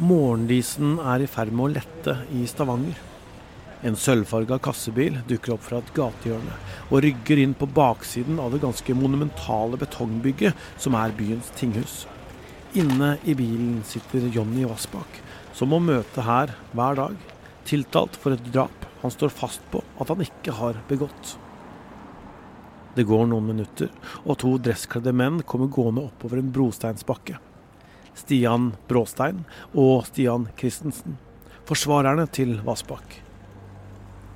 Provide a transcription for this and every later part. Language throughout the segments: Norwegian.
Morgendisen er i ferd med å lette i Stavanger. En sølvfarga kassebil dukker opp fra et gatehjørne og rygger inn på baksiden av det ganske monumentale betongbygget som er byens tinghus. Inne i bilen sitter Jonny Vassbakk, som må møte her hver dag, tiltalt for et drap han står fast på at han ikke har begått. Det går noen minutter, og to dresskledde menn kommer gående oppover en brosteinsbakke. Stian Bråstein og Stian Christensen, forsvarerne til Vassbakk.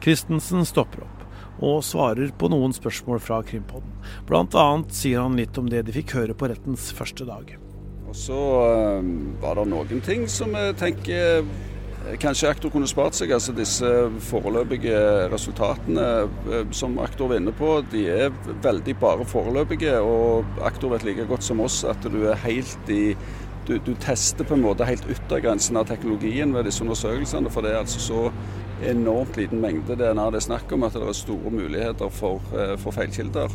Christensen stopper opp og svarer på noen spørsmål fra Krimpodden. Blant annet sier han litt om det de fikk høre på rettens første dag. Og så øh, var det noen ting som jeg tenker eh, kanskje aktor kunne spart seg. Altså disse foreløpige resultatene øh, som aktor vinner på, de er veldig bare foreløpige. Og aktor vet like godt som oss at du er helt i du, du, tester på en måte helt yttergrensen av teknologien ved disse undersøkelsene. For det er altså så enormt liten mengde DNA det er snakk om, at det er store muligheter for, eh, for feilkilder.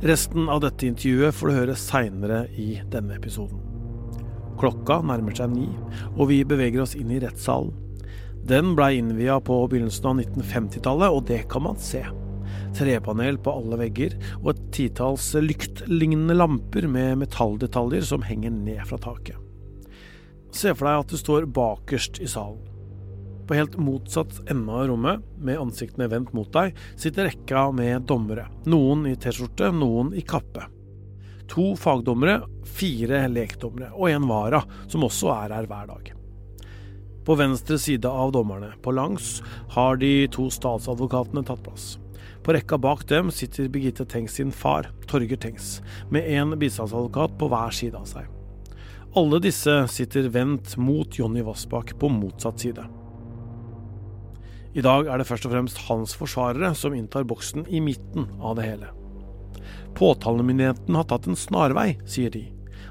Resten av dette intervjuet får du høre seinere i denne episoden. Klokka nærmer seg ni, og vi beveger oss inn i rettssalen. Den blei innvia på begynnelsen av 1950-tallet, og det kan man se. Trepanel på alle vegger, og et titalls lyktlignende lamper med metalldetaljer som henger ned fra taket. Se for deg at du står bakerst i salen. På helt motsatt ende av rommet, med ansiktene vendt mot deg, sitter rekka med dommere. Noen i T-skjorte, noen i kappe. To fagdommere, fire lekdommere og en vara, som også er her hver dag. På venstre side av dommerne, på langs, har de to statsadvokatene tatt plass. På rekka bak dem sitter Birgitte Tengs sin far, Torger Tengs, med en bistandsadvokat på hver side av seg. Alle disse sitter vendt mot Jonny Vassbakk på motsatt side. I dag er det først og fremst hans forsvarere som inntar boksen i midten av det hele. Påtalemyndigheten har tatt en snarvei, sier de.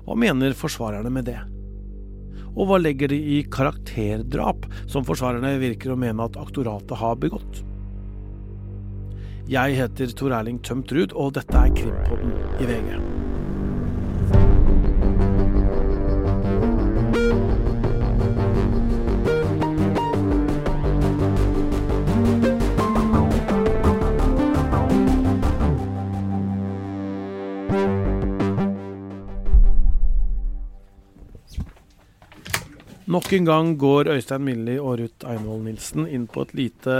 Hva mener forsvarerne med det? Og hva legger de i karakterdrap, som forsvarerne virker å mene at aktoratet har begått? Jeg heter Tor Erling Tømt Ruud, og dette er Krimpodden i VG. Nok en gang går Øystein Milli og Ruth Einvoll Nilsen inn på et lite,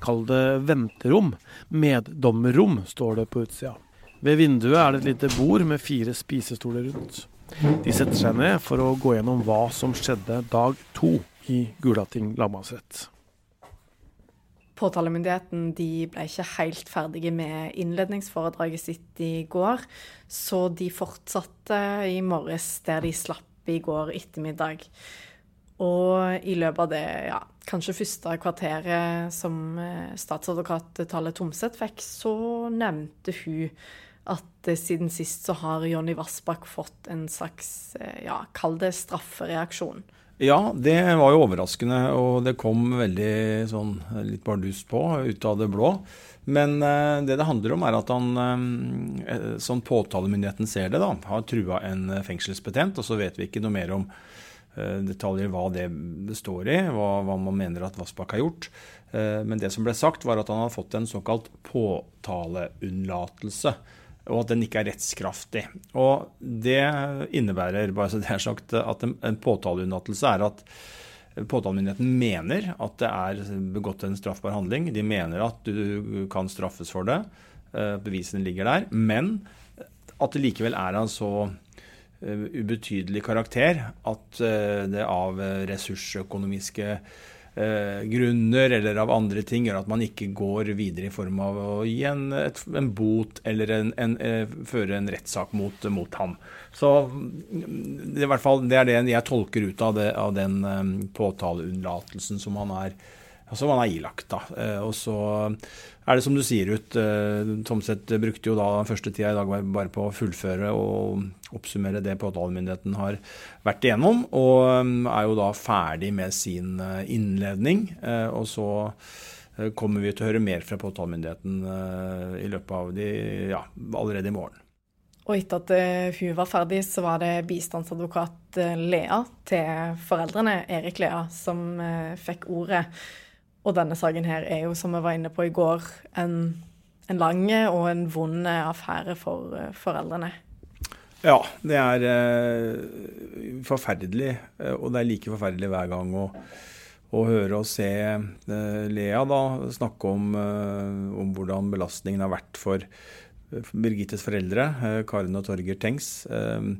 kall det venterom. Meddommerrom, står det på utsida. Ved vinduet er det et lite bord med fire spisestoler rundt. De setter seg ned for å gå gjennom hva som skjedde dag to i Gulating lagmannsrett. Påtalemyndigheten ble ikke helt ferdige med innledningsforedraget sitt i går, så de fortsatte i morges der de slapp i går ettermiddag. Og i løpet av det ja, kanskje første kvarteret som eh, statsadvokat Tale Tomseth fikk, så nevnte hun at eh, siden sist så har Jonny Vassbakk fått en slags, eh, ja, kall det straffereaksjon. Ja, det var jo overraskende, og det kom veldig sånn litt bardust på, ut av det blå. Men det det handler om, er at han, sånn påtalemyndigheten ser det, da, har trua en fengselsbetjent, og så vet vi ikke noe mer om detaljer hva det består i, hva, hva man mener at Vassbakk har gjort. Eh, men det som ble sagt, var at han har fått en såkalt påtaleunnlatelse. Og at den ikke er rettskraftig. Og det innebærer bare så det er sagt, at en, en påtaleunnlatelse er at påtalemyndigheten mener at det er begått en straffbar handling. De mener at du kan straffes for det. Eh, bevisene ligger der. Men at det likevel er en så Eh, ubetydelig karakter at eh, det av ressursøkonomiske Eh, grunner eller av andre ting gjør at man ikke går videre i form av å gi en, en bot eller en, en, eh, føre en rettssak mot, mot, ham. Så det er, fall, det er det jeg tolker ut av, det, av den påtaleunnlatelsen som han er som han er ilagt. da. Eh, og så er det som du sier ut, eh, Tomseth brukte jo da den første tida i dag bare på å fullføre og oppsummere det påtalemyndigheten har vært igjennom, og eh, er jo da ferdig med sin innledning. Og så kommer vi til å høre mer fra påtalemyndigheten i løpet av de, ja, allerede i morgen. Og etter at hun var ferdig, så var det bistandsadvokat Lea til foreldrene, Erik Lea, som fikk ordet. Og denne saken her er jo, som vi var inne på i går, en, en lang og en vond affære for foreldrene. Ja, det er eh, forferdelig. Og det er like forferdelig hver gang å, å høre og se eh, Lea da snakke om, eh, om hvordan belastningen har vært for Birgittes foreldre, eh, Karin og Torger Tengs. Eh,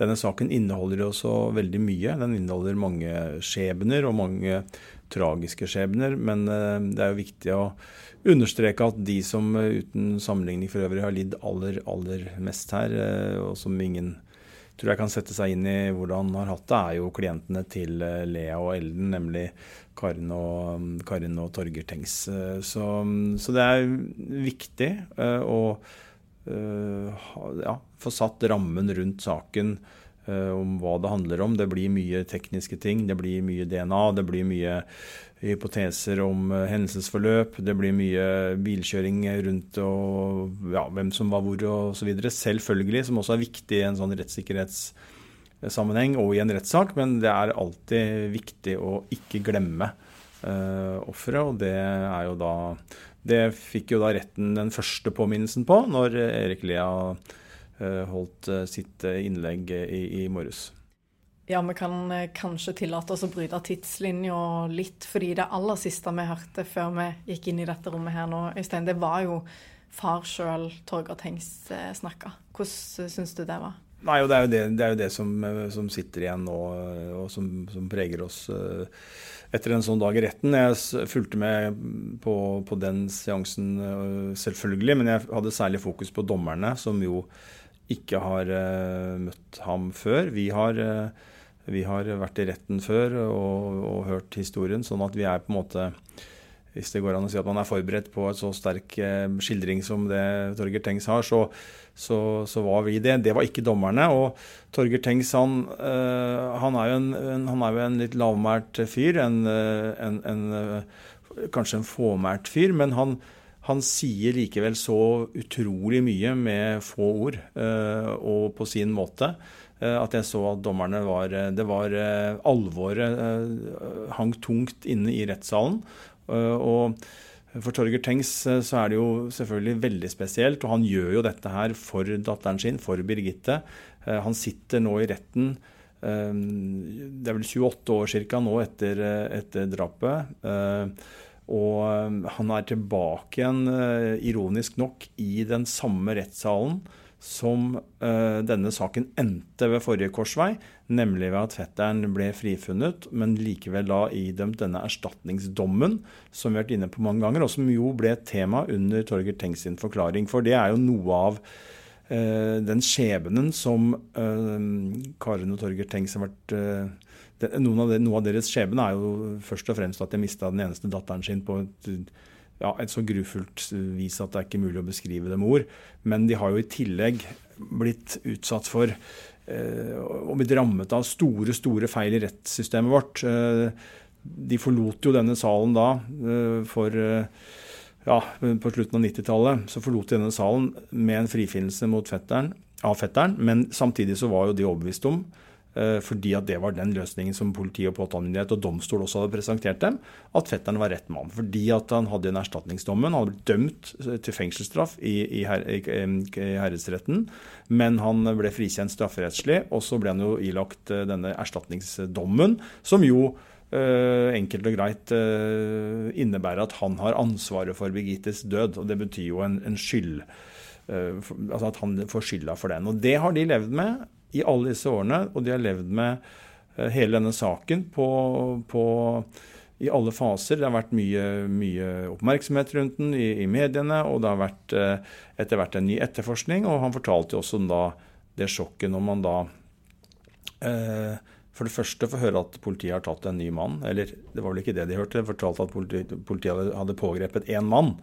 denne saken inneholder også veldig mye. Den inneholder mange skjebner og mange tragiske skjebner. Men eh, det er jo viktig å understreke at de som uten sammenligning for øvrig har lidd aller, aller mest her, og som ingen tror jeg kan sette seg inn i hvordan har hatt det, er jo klientene til Lea og Elden, nemlig Karin og, Karin og Torger Tengs. Så, så, det er viktig. Eh, ja, få satt rammen rundt saken eh, om hva det handler om. Det blir mye tekniske ting, det blir mye DNA, det blir mye hypoteser om eh, hendelsesforløp, det blir mye bilkjøring rundt og ja, hvem som var hvor osv. Selvfølgelig, som også er viktig i en sånn rettssikkerhetssammenheng og i en rettssak, men det er alltid viktig å ikke glemme uh, offeret, og det er jo da det fikk jo da retten den første påminnelsen på når Erik Lea eh, holdt eh, sitt eh, innlegg i, i morges. Ja, vi kan kanskje tillate oss å bryte tidslinja litt, fordi det aller siste vi hørte før vi gikk inn i dette rommet her nå, Øystein, det var jo far sjøl, Torgeir Tengs, snakka. Hvordan syns du det var? Nei, og Det er jo det, det, er jo det som, som, sitter igjen nå, og som, som preger oss etter en sånn dag i retten. Jeg fulgte med på, på, den seansen selvfølgelig, men jeg hadde særlig fokus på dommerne, som jo ikke har uh, møtt ham før. Vi har, uh, vi har, vært i retten før og, og, hørt historien, sånn at vi er på en måte hvis det går an å si at man er forberedt på et så sterk eh, skildring som det Torgeir Tengs har, så, så, så, var vi det. Det var ikke dommerne. Og Torgeir Tengs han, han, er en, en, han, er jo en, litt lavmælt fyr. En, en, en, kanskje en fåmælt fyr. Men han, han, sier likevel så utrolig mye med få ord, uh, og på sin måte at jeg så at dommerne var Det var alvoret hang tungt inne i rettssalen. Eh, og for Torger Tengs eh, så er det jo selvfølgelig veldig spesielt, og han gjør jo dette her for datteren sin, for Birgitte. Eh, han sitter nå i retten det er vel 28 år ca. nå etter, etter drapet. Og han er tilbake igjen, ironisk nok, i den samme rettssalen som uh, denne saken endte ved forrige korsvei, nemlig ved at fetteren ble frifunnet, men likevel da idømt denne erstatningsdommen, som vi har vært inne på mange ganger, og som jo ble et tema under Torger Tengs sin forklaring. For det er jo noe av uh, den skjebnen som Karin og Torger Tengs har vært Noe av deres skjebne er jo først og fremst at de mista den eneste datteren sin på et ja, et så grufullt vis at det er ikke mulig å beskrive det med ord. Men de har jo i tillegg blitt utsatt for eh, og blitt rammet av store, store feil i rettssystemet vårt. Eh, de forlot jo denne salen da eh, for eh, ja, på slutten av 90-tallet. Så forlot de denne salen med en frifinnelse mot fetteren, av fetteren, men samtidig så var jo de overbevist om fordi at det var den løsningen som politi og påtalemyndighet og domstol også hadde presentert dem, at fetteren var rett mann. Fordi at han hadde en erstatningsdommen. Han hadde blitt dømt eh, til fengselsstraff i, i, her, i, i herredsretten, men han ble frikjent strafferettslig, og så ble han jo ilagt eh, denne erstatningsdommen, som jo Uh, enkelt og greit uh, innebærer at han har ansvaret for Birgittes død. og Det betyr jo en, en skyld uh, for, Altså at han får skylda for den. Og Det har de levd med i alle disse årene, og de har levd med eh, hele denne saken på, på, i alle faser. Det har vært mye, mye oppmerksomhet rundt den i, i, mediene, og det har vært eh, etter hvert en ny etterforskning. Og han fortalte jo også da det sjokket når man da eh, for det første får høre at politiet har tatt en ny mann. Eller det var vel ikke det de hørte, de fortalte at politiet, politiet hadde pågrepet én mann.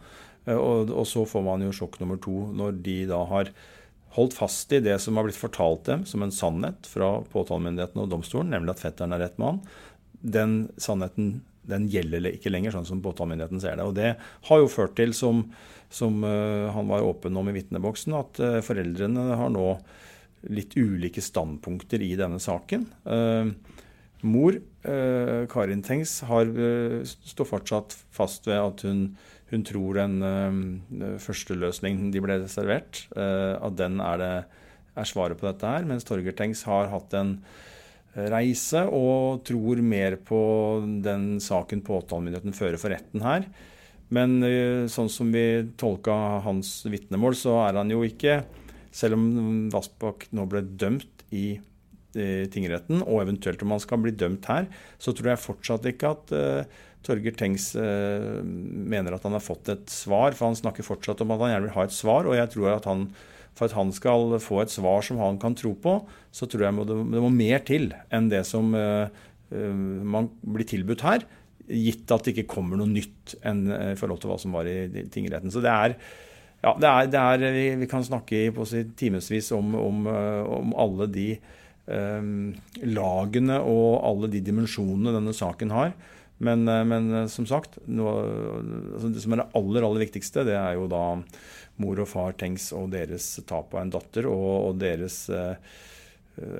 Eh, og, og, så får man jo sjokk nummer to når de da har holdt fast i det som har blitt fortalt dem som en sannhet fra påtalemyndigheten og domstolen, nemlig at fetteren er rett mann. Den sannheten den gjelder ikke lenger, sånn som påtalemyndigheten ser det. Og det har jo ført til, som, som han var åpen om i vitneboksen, at foreldrene har nå litt ulike standpunkter i denne saken. Mor, Karin Tengs, står fortsatt fast ved at hun, hun tror den første løsningen de ble servert, at den er, det, er svaret på dette her. Mens Torgeir Tengs har hatt en reise, og tror mer på den saken påtalemyndigheten fører for retten her. Men eh, sånn som vi tolka hans vitnemål, så er han jo ikke Selv om Vassbakk nå ble dømt i eh, tingretten, og eventuelt om han skal bli dømt her, så tror jeg fortsatt ikke at Torger Tengs uh, mener at han har fått et svar. For han snakker fortsatt om at han gjerne vil ha et svar, og jeg tror at han for at han skal få et svar som han kan tro på, så tror jeg det, må mer til enn det som uh, man blir tilbudt her. Gitt at det ikke kommer noe nytt enn i forhold til hva som var i tingretten. Så det er, ja, det er, det er vi, vi, kan snakke på timevis om, om, om, alle de um, lagene og alle de dimensjonene denne saken har. Men, men som sagt, noe, altså det som er det aller, aller viktigste, det er jo da mor og far Tengs og deres tap av en datter og, og deres eh,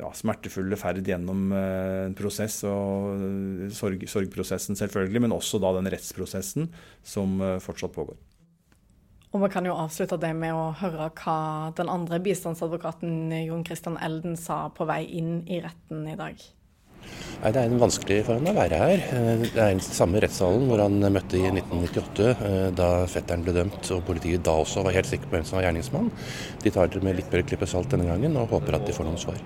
ja, smertefulle ferd gjennom eh, en prosess, og sorg, sorgprosessen selvfølgelig, men også da den rettsprosessen som eh, fortsatt pågår. Og Vi kan jo avslutte det med å høre hva den andre bistandsadvokaten Jon Christian Elden sa på vei inn i retten i dag. Nei, Det er en vanskelig for han å være her. Eh, det er den samme rettssalen hvor han møtte i 1998, eh, da fetteren ble dømt og politiet da også var helt sikker på hvem som var gjerningsmann. De tar det med litt mer klippe salt denne gangen og håper at de får noen svar.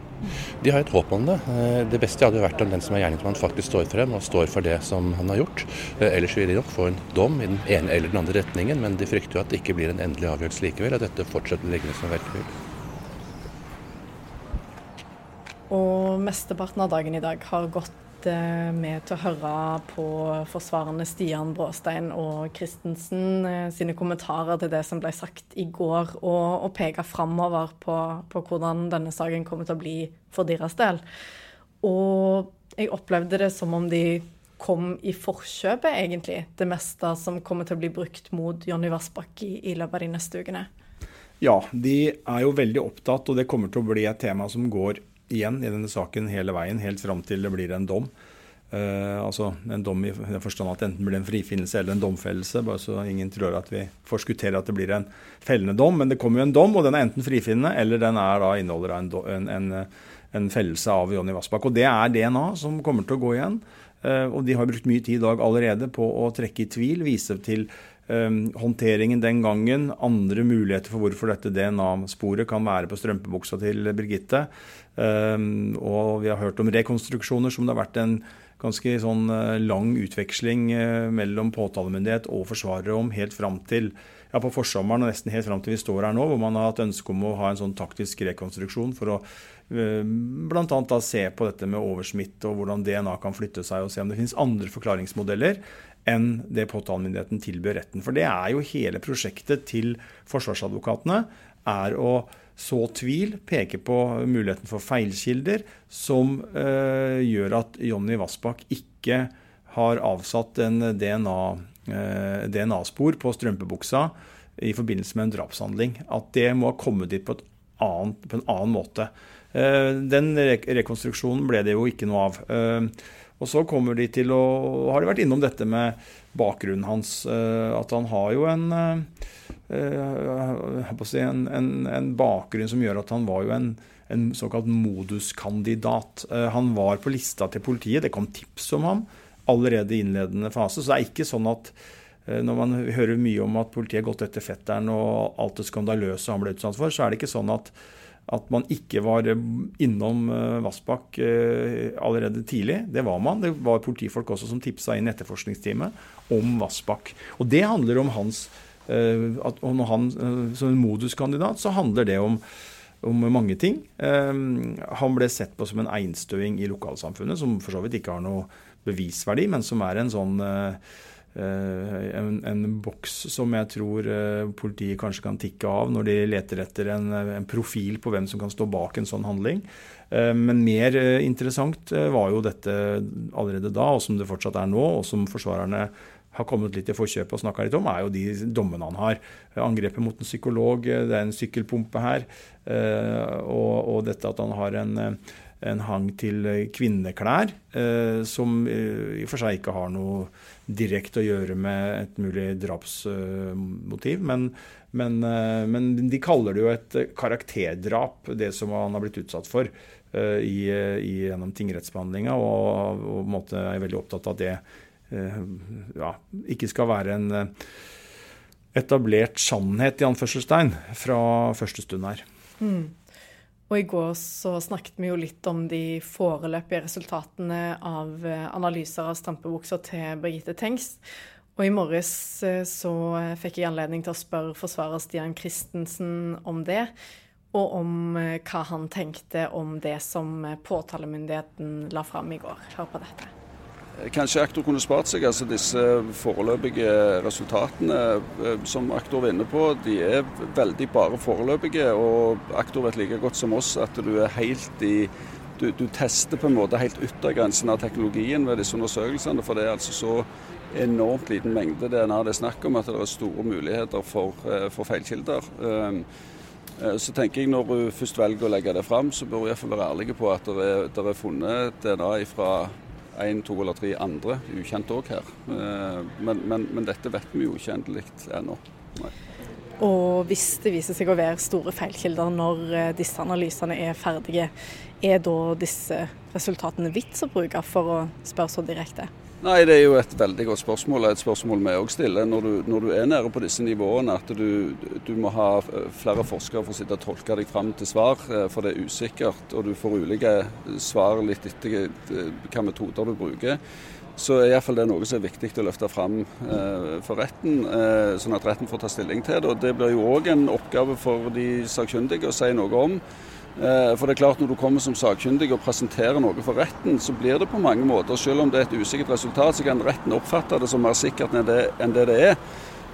De har et håp om det. Eh, det beste hadde vært om den som er gjerningsmann faktisk står frem og står for det som han har gjort. Ellers vil de nok få en dom i den ene eller den andre retningen, men de frykter jo at det ikke blir en endelig avgjørelse likevel, at dette fortsetter liggende som verkebyll. Og mesteparten av dagen i dag har gått eh, med til å høre på forsvarende Stian Bråstein og Christensen eh, sine kommentarer til det som ble sagt i går, og, og peke framover på, på, hvordan denne saken kommer til å bli for deres del. Og jeg opplevde det som om de kom i forkjøpet, egentlig, det meste som kommer til å bli brukt mot Jonny Vassbakk i, i løpet av de neste ukene. Ja, de er jo veldig opptatt, og det kommer til å bli et tema som går igjen i denne saken hele veien, helt fram til det blir en dom. Uh, altså en dom i den forstand at enten blir det en frifinnelse eller en domfellelse. bare så ingen tror at vi forskutterer at det blir en fellende dom. Men det kommer jo en dom, og den er enten frifinnende eller den er da inneholder en, en, en, en fellelse av Jonny Vassbakk. Og det er DNA som kommer til å gå igjen. Uh, og de har brukt mye tid i dag allerede på å trekke i tvil, vise til håndteringen den gangen, andre muligheter for hvorfor dette DNA-sporet kan være på strømpebuksa til Birgitte. Um, og vi har hørt om rekonstruksjoner som det har vært en ganske sånn uh, lang utveksling uh, mellom påtalemyndighet og forsvarere om helt fram til ja, på forsommeren og nesten helt fram til vi står her nå, hvor man har hatt ønske om å ha en sånn taktisk rekonstruksjon for å uh, bl.a. se på dette med oversmitt og hvordan DNA kan flytte seg, og se om det finnes andre forklaringsmodeller enn det påtalemyndigheten tilbyr retten. For det er jo hele prosjektet til forsvarsadvokatene er å så tvil, peke på muligheten for feilkilder, som eh, gjør at Jonny Vassbakk ikke har avsatt en DNA-spor eh, DNA på strømpebuksa i forbindelse med en drapshandling. At det må ha kommet dit på, annet, på en annen måte. Eh, den rekonstruksjonen ble det jo ikke noe av. Og så kommer de til å Har de vært innom dette med bakgrunnen hans? Eh, at han har jo eh, eh, en, en, en bakgrunn som gjør at han var jo en, en såkalt moduskandidat. Han var på lista til politiet. Det kom tips om ham allerede i innledende fase. Så det er ikke sånn at når man hører mye om at politiet har gått etter fetteren og alt det skandaløse han ble utsatt for, så er det ikke sånn at at man ikke var eh, innom eh, Vassbakk eh, allerede tidlig. Det var man. Det var politifolk også som tipsa inn etterforskningsteamet om Vassbakk. Og det handler om hans at om han som en moduskandidat, så handler det om, om mange ting. Han ble sett på som en einstøing i lokalsamfunnet, som for så vidt ikke har noe bevisverdi, men som er en sånn en, en, boks som jeg tror politiet kanskje kan tikke av når de leter etter en, en, profil på hvem som kan stå bak en sånn handling. Men mer interessant var jo dette allerede da, og som det fortsatt er nå, og som forsvarerne har kommet litt i forkjøpet og snakka litt om, er jo de dommene han har. Angrepet mot en psykolog, det er en sykkelpumpe her. Eh, og, og dette at han har en, en hang til kvinneklær, eh, som i og for seg ikke har noe direkte å gjøre med et mulig drapsmotiv. Men, men, eh, men de kaller det jo et karakterdrap, det som han har blitt utsatt for. I, i, gjennom tingrettsbehandlinga, og, og, måte, er veldig opptatt av at det Eh, ja, ikke skal være en eh, etablert sannhet i anførselstegn fra første stund her. Mm. Og I går så snakket vi jo litt om de foreløpige resultatene av eh, analyser av strampebukser til Birgitte Tengs. Og i morges så fikk jeg anledning til å spørre forsvarer Stian Christensen om det. Og om hva han tenkte om det som påtalemyndigheten la fram i går. Hør på dette. Kanskje aktor kunne spart seg. altså Disse foreløpige resultatene eh, som aktor vinner på, de er veldig bare foreløpige. Og aktor vet like godt som oss at du er helt i du, du tester på en måte helt yttergrensen av teknologien ved disse undersøkelsene. For det er altså så enormt liten mengde DNA det er snakk om at det er store muligheter for, eh, for feilkilder. Eh, så tenker jeg Når du først velger å legge det fram, så bør iallfall være ærlig på at det er, det er funnet DNA fra én, to eller tre andre ukjente òg her. Eh, men, men, men, dette vet vi jo ikke endelig ennå. Og hvis det viser seg å være store feilkilder når eh, disse analysene er ferdige, er da disse resultatene vits å bruke, for å spørre så direkte? Nei, Det er jo et veldig godt spørsmål, og et spørsmål vi òg stiller. Når du, når du, er nede på disse nivåene, at du, du, må ha flere forskere for å sitte og tolke deg fram til svar, eh, for det er usikkert, og du får ulike svar litt etter hvilke metoder du bruker, så er iallfall det noe som er viktig å løfte fram eh, for retten, eh, sånn at retten får ta stilling til det. Og Det blir jo òg en oppgave for de sakkyndige å si noe om. Eh, for det er klart Når du kommer som sakkyndig og presenterer noe for retten, så blir det på mange måter, selv om det er et usikkert resultat, så kan retten oppfatte det som mer sikkert enn det enn det, det er.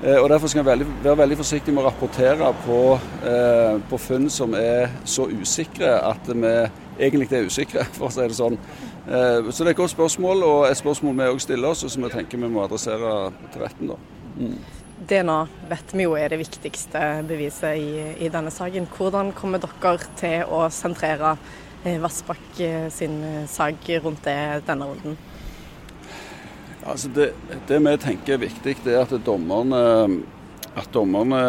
Eh, og Derfor skal en være veldig forsiktig med å rapportere på, eh, på, funn som er så usikre at vi egentlig er usikre, for å si det sånn. Så det er et godt spørsmål, og et spørsmål vi òg stiller oss, og som vi tenker vi må adressere til retten. da. Mm. DNA vet vi jo er det viktigste beviset i, i denne saken. Hvordan kommer dere til å sentrere eh, Vassbakk eh, sin eh, sak rundt det denne runden? Altså det, det, vi tenker er viktig, det er at dommerne, at dommerne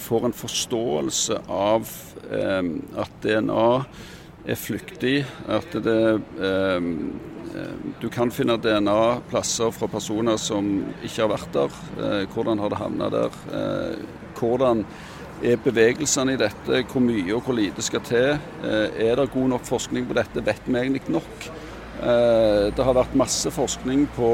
får en forståelse av eh, at DNA er flyktig. At det eh, du kan finne DNA-plasser fra personer som ikke har vært der. Eh, hvordan har det havna der? Eh, hvordan er bevegelsene i dette? Hvor mye og hvor lite skal til? Er det god nok forskning på dette? Vet vi egentlig nok? Det har vært masse forskning på,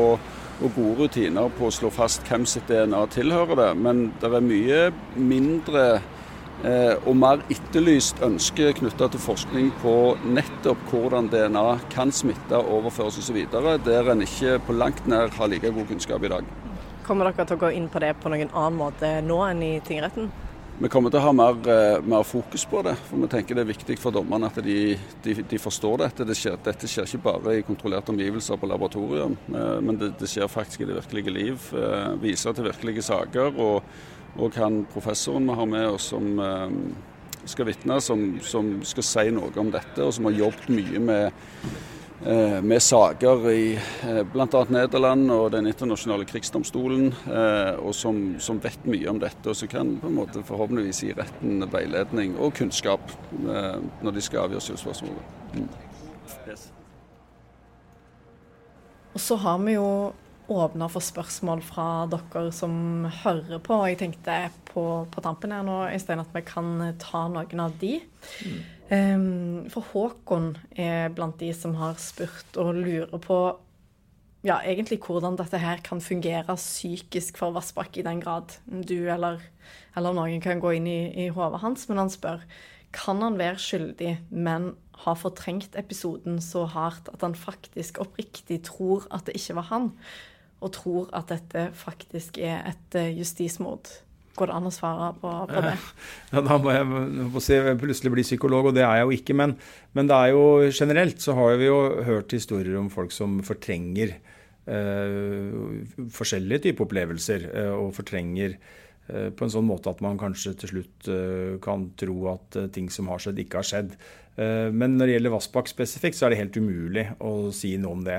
og gode rutiner på å slå fast hvem sitt DNA tilhører det, men det er mye mindre Eh, og mer etterlyst ønske knytta til forskning på nettopp hvordan DNA kan smitte, overføres osv., der en ikke på langt nær har like god kunnskap i dag. Kommer dere til å gå inn på det på noen annen måte nå enn i tingretten? Vi kommer til å ha mer, eh, mer, fokus på det. for Vi tenker det er viktig for dommerne at de, de, de forstår dette. Det skjer, dette skjer ikke bare i kontrollerte omgivelser på laboratorium, eh, men det, det skjer faktisk i det virkelige liv. Viser til virkelige saker. og og han professoren vi har med oss som eh, skal vitne, som, som, skal si noe om dette, og som har jobbet mye med, eh, med saker i eh, bl.a. Nederland og Den internasjonale krigsdomstolen, og som, som, vet mye om dette, og som kan på en måte forhåpentligvis gi retten veiledning og kunnskap når de skal avgjøre skyldspørsmålet. Mm. Yes. Og så har vi jo åpner for spørsmål fra dere som hører på. Jeg tenkte på, på tampen her nå Øystein, at vi kan ta noen av de. Mm. Um, for Håkon er blant de som har spurt og lurer på ja, egentlig hvordan dette her kan fungere psykisk for Vassbakk, i den grad du eller, eller noen kan gå inn i, i hodet hans. Men han spør kan han være skyldig, men har fortrengt episoden så hardt at han faktisk oppriktig tror at det ikke var han. Og tror at dette faktisk er et eh, justismord. Går det an å svare på, på det? Ja, da må jeg må jeg, plutselig bli psykolog, og det er jeg jo ikke. Men, men, det er jo generelt så har vi jo hørt historier om folk som fortrenger eh, forskjellige typer opplevelser. Eh, og fortrenger eh, på en sånn måte at man kanskje til slutt eh, kan tro at eh, ting som har skjedd, ikke har skjedd. men når det gjelder Vassbakk spesifikt, så er det helt umulig å si noe om det.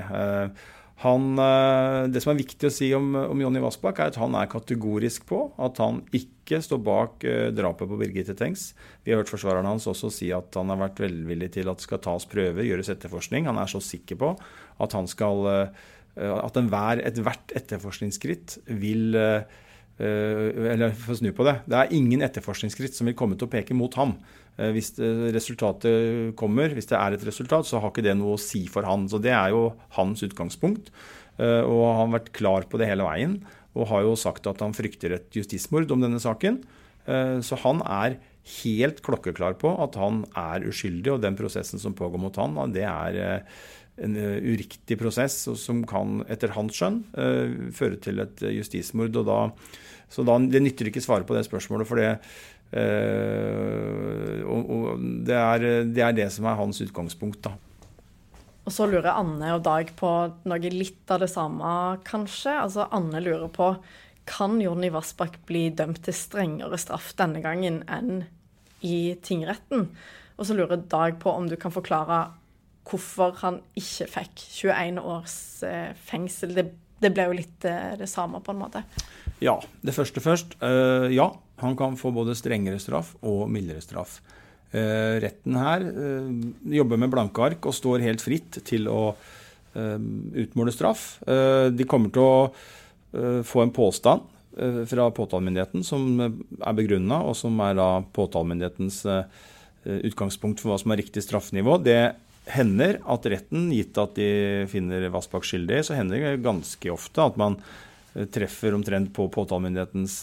Han, eh, det som er viktig å si om, om Jonny Vassbakk, er at han er kategorisk på at han ikke står bak uh, drapet på Birgitte Tengs. Vi har hørt forsvareren hans også si at han har vært velvillig til at det skal tas prøver, gjøres etterforskning. Han er så sikker på at han skal uh, at ethvert etterforskningsskritt vil uh, Eller for å snu på det. Det er ingen etterforskningsskritt som vil komme til å peke mot ham. Eh, hvis resultatet kommer, hvis det er et resultat, så har ikke det noe å si for han. Så Det er jo hans utgangspunkt. Eh, og han har vært klar på det hele veien. Og har jo sagt at han frykter et justismord om denne saken. Eh, så han er helt klokkeklar på at han er uskyldig, og den prosessen som pågår mot han, det er en uriktig prosess som kan, etter hans skjønn, føre til et justismord. da så da, Det nytter ikke å svare på det spørsmålet, for det, øh, og, og det, er, det, er, det som er hans utgangspunkt, da. Og så lurer Anne og Dag på noe litt av det samme, kanskje. Altså Anne lurer på kan Jonny Vassbakk bli dømt til strengere straff denne gangen enn i tingretten? Og så lurer Dag på om du kan forklare hvorfor han ikke fikk 21 års eh, fengsel. Det, det ble jo litt eh, det samme, på en måte. Ja, det første først. Uh, ja, han kan få både strengere straff og mildere straff. Eh, retten her eh, jobber med blanke ark og står helt fritt til å eh, utmåle straff. Eh, de kommer til å eh, få en påstand eh, fra påtalemyndigheten som er begrunna, og som er da påtalemyndighetens utgangspunkt for hva som er riktig straffenivå. Det hender at retten, gitt at de finner Vassbakk skyldig, så hender det ganske ofte at man treffer omtrent på påtalemyndighetens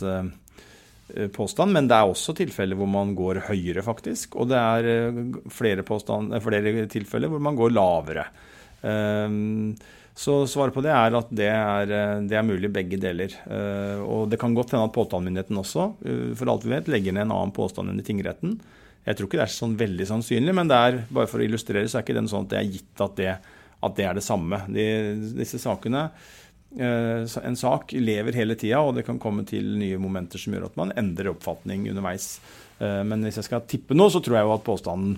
Eh, påstand, men det er også tilfeller hvor man går høyere, faktisk. Og det er eh, flere, påstand, eh, flere tilfeller hvor man går lavere. Ehm, så svaret på det er at det er, det er mulig begge deler. Og det kan godt hende at påtalemyndigheten også, for alt vi vet, legger ned en annen påstand enn i tingretten. Jeg tror ikke det er sånn veldig sannsynlig, men det er, bare for å illustrere så er ikke den sånn at det er gitt at det, at det er det samme. De, disse sakene Eh, en sak lever hele tida, og det kan komme til nye momenter som gjør at man endrer oppfatning underveis. Eh, men hvis jeg skal tippe noe, så tror jeg jo at påstanden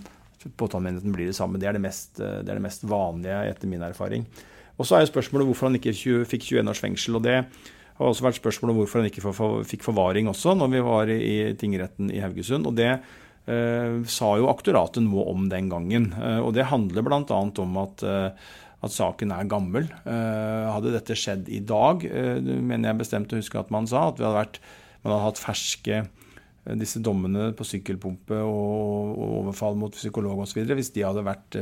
påtalemyndigheten blir det samme. Det er det, mest, eh, det er det mest vanlige etter min erfaring. Og så er jo spørsmålet hvorfor han ikke fikk 21 års fengsel. og det har også vært spørsmålet hvorfor han ikke fikk forvaring også, når vi var i tingretten i Haugesund. og det sa jo aktoratet noe om den gangen. Eh, og det handler bl.a. om at eh, at saken er gammel. Eh, hadde dette skjedd i dag, eh, mener jeg bestemt å huske at man sa, at hadde vært, man hadde hatt ferske eh, disse dommene på sykkelpumpe og, overfall mot psykolog osv. Hvis de hadde vært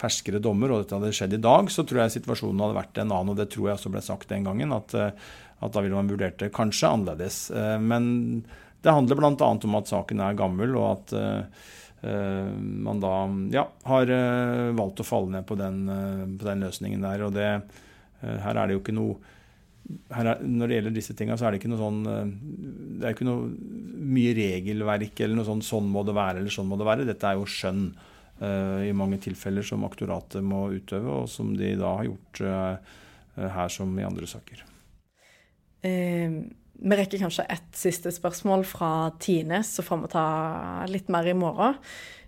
ferskere dommer og dette hadde skjedd i dag, så tror jeg situasjonen hadde vært en annen. Og det tror jeg også ble sagt den gangen, at, at da ville man vurdert det kanskje annerledes. Men det handler bl.a. om at saken er gammel, og at uh, man da ja, har uh, valgt å falle ned på den, uh, på den løsningen der. og det, her er det jo ikke noe er, når det gjelder disse tingene, så er det ikke noe sånn Det er ikke noe mye regelverk eller noe sånn 'sånn må det være' eller 'sånn må det være'. Dette er jo skjønn uh, i mange tilfeller som aktoratet må utøve, og som de da har gjort uh, her som i andre saker. Um vi rekker kanskje ett siste spørsmål fra Tine, så får vi ta litt mer i morgen.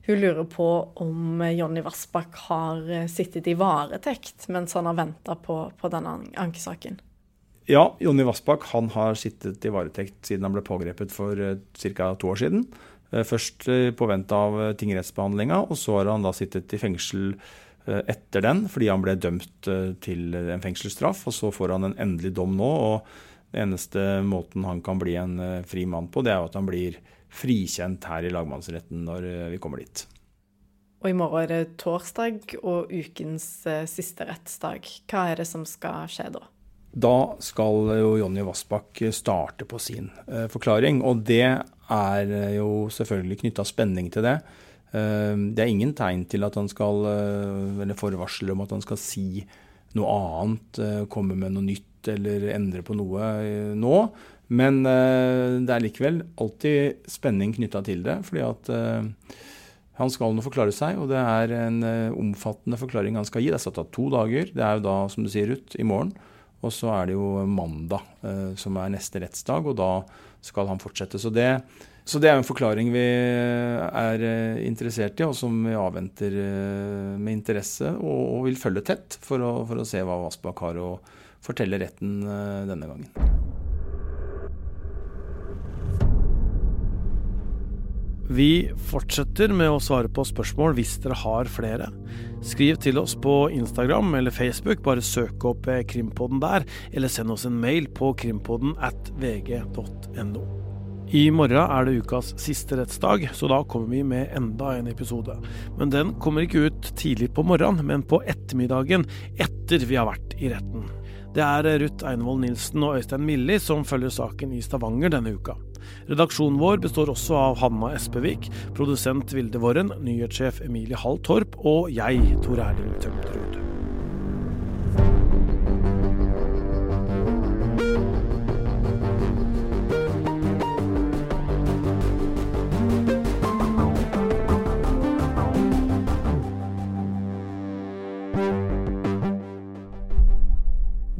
Hun lurer på om Jonny Vassbakk har sittet i varetekt mens han har venta på, på, denne ankesaken. Ja, Jonny Vassbakk har sittet i varetekt siden han ble pågrepet for eh, ca. to år siden. Uh, først uh, på vent av tingrettsbehandlinga, og så har han da sittet i fengsel etter den fordi han ble dømt til en fengselsstraff. Og så får han en endelig dom nå. og det eneste måten han kan bli en eh, fri mann på, det er jo at han blir frikjent her i lagmannsretten når eh, vi kommer dit. Og i morgen er det torsdag og ukens eh, siste rettsdag. Hva er det som skal skje da? Da skal jo Jonny Vassbakk starte på sin forklaring, og det er jo selvfølgelig knytta spenning til det. det er ingen tegn til at han skal, eller forvarsler om at han skal si noe annet, komme med noe nytt ut eller endre på noe eh, nå. Men eh, det er likevel alltid spenning knytta til det. fordi at han skal nå forklare seg, og det er en omfattende forklaring han skal gi. Det er satt av to dager. Det er jo da, som du sier, Ruth, i morgen. Og så er det jo mandag som er neste rettsdag, og da skal han fortsette. Så det, så det er en forklaring vi er interessert i, og som vi avventer med interesse og, og vil følge tett for å, for å se hva Vassbakk har å fortelle retten denne gangen. Vi fortsetter med å svare på spørsmål hvis dere har flere. Skriv til oss på Instagram eller Facebook, bare søk opp Krimpodden der, eller send oss en mail på krimpodden at vg.no. I morgen er det ukas siste rettsdag, så da kommer vi med enda en episode. Men den kommer ikke ut tidlig på morgenen, men på ettermiddagen etter vi har vært i retten. Det er Ruth Einevold Nilsen og Øystein Milli som følger saken i Stavanger denne uka. Redaksjonen vår består også av Hanna Espevik, produsent Vilde Våren, nyhetssjef Emilie Hall Torp og jeg, Tor Erling Tømterud.